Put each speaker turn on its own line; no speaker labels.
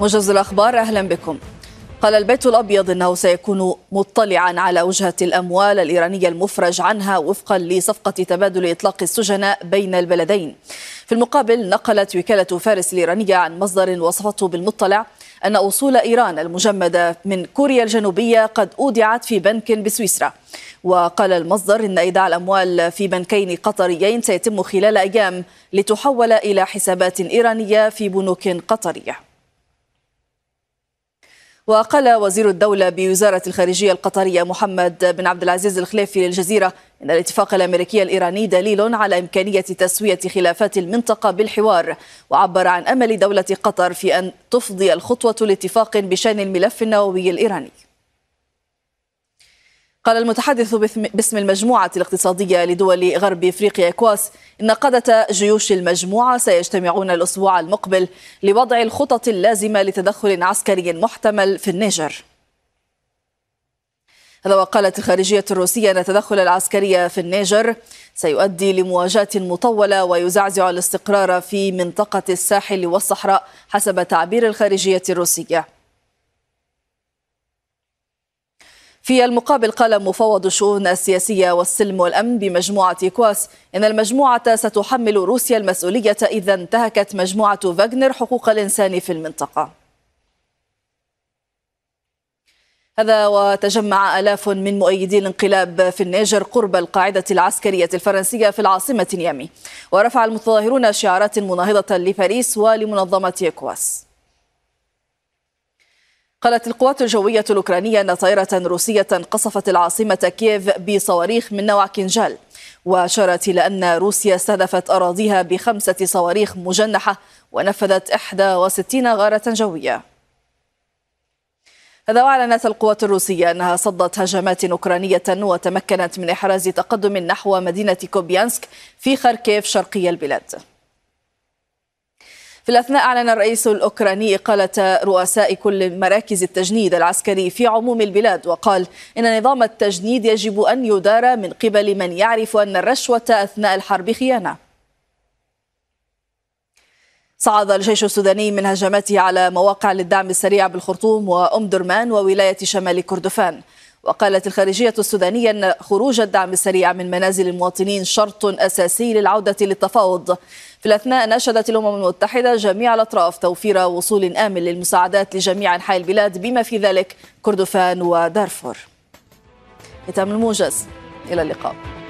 موجز الأخبار أهلا بكم. قال البيت الأبيض أنه سيكون مطلعا على وجهة الأموال الإيرانية المفرج عنها وفقا لصفقة تبادل إطلاق السجناء بين البلدين. في المقابل نقلت وكالة فارس الإيرانية عن مصدر وصفته بالمطلع أن أصول إيران المجمدة من كوريا الجنوبية قد أودعت في بنك بسويسرا. وقال المصدر إن إيداع الأموال في بنكين قطريين سيتم خلال أيام لتحول إلى حسابات إيرانية في بنوك قطرية. وقال وزير الدولة بوزارة الخارجية القطرية محمد بن عبد العزيز الخليفي للجزيرة إن الاتفاق الأمريكي الإيراني دليل على إمكانية تسوية خلافات المنطقة بالحوار وعبر عن أمل دولة قطر في أن تفضي الخطوة لاتفاق بشأن الملف النووي الإيراني. قال المتحدث باسم المجموعة الاقتصادية لدول غرب إفريقيا إكواس إن قادة جيوش المجموعة سيجتمعون الأسبوع المقبل لوضع الخطط اللازمة لتدخل عسكري محتمل في النيجر. هذا وقالت الخارجية الروسية أن التدخل العسكري في النيجر سيؤدي لمواجهة مطولة ويزعزع الاستقرار في منطقة الساحل والصحراء حسب تعبير الخارجية الروسية. في المقابل قال مفوض الشؤون السياسية والسلم والأمن بمجموعة إكواس إن المجموعة ستحمل روسيا المسؤولية إذا انتهكت مجموعة فاغنر حقوق الإنسان في المنطقة. هذا وتجمع آلاف من مؤيدي الانقلاب في النيجر قرب القاعدة العسكرية الفرنسية في العاصمة نيامي. ورفع المتظاهرون شعارات مناهضة لباريس ولمنظمة إكواس. قالت القوات الجوية الأوكرانية أن طائرة روسية قصفت العاصمة كييف بصواريخ من نوع كينجال وأشارت إلى أن روسيا استهدفت أراضيها بخمسة صواريخ مجنحة ونفذت 61 غارة جوية. هذا وأعلنت القوات الروسية أنها صدت هجمات أوكرانية وتمكنت من إحراز تقدم نحو مدينة كوبيانسك في خاركيف شرقي البلاد. في الأثناء أعلن الرئيس الأوكراني إقالة رؤساء كل مراكز التجنيد العسكري في عموم البلاد وقال إن نظام التجنيد يجب أن يدار من قبل من يعرف أن الرشوة أثناء الحرب خيانة. صعد الجيش السوداني من هجماته على مواقع للدعم السريع بالخرطوم وأم درمان وولاية شمال كردفان. وقالت الخارجية السودانية أن خروج الدعم السريع من منازل المواطنين شرط أساسي للعودة للتفاوض. في الأثناء ناشدت الأمم المتحدة جميع الأطراف توفير وصول آمن للمساعدات لجميع أنحاء البلاد بما في ذلك كردفان ودارفور. ختام الموجز. إلى اللقاء.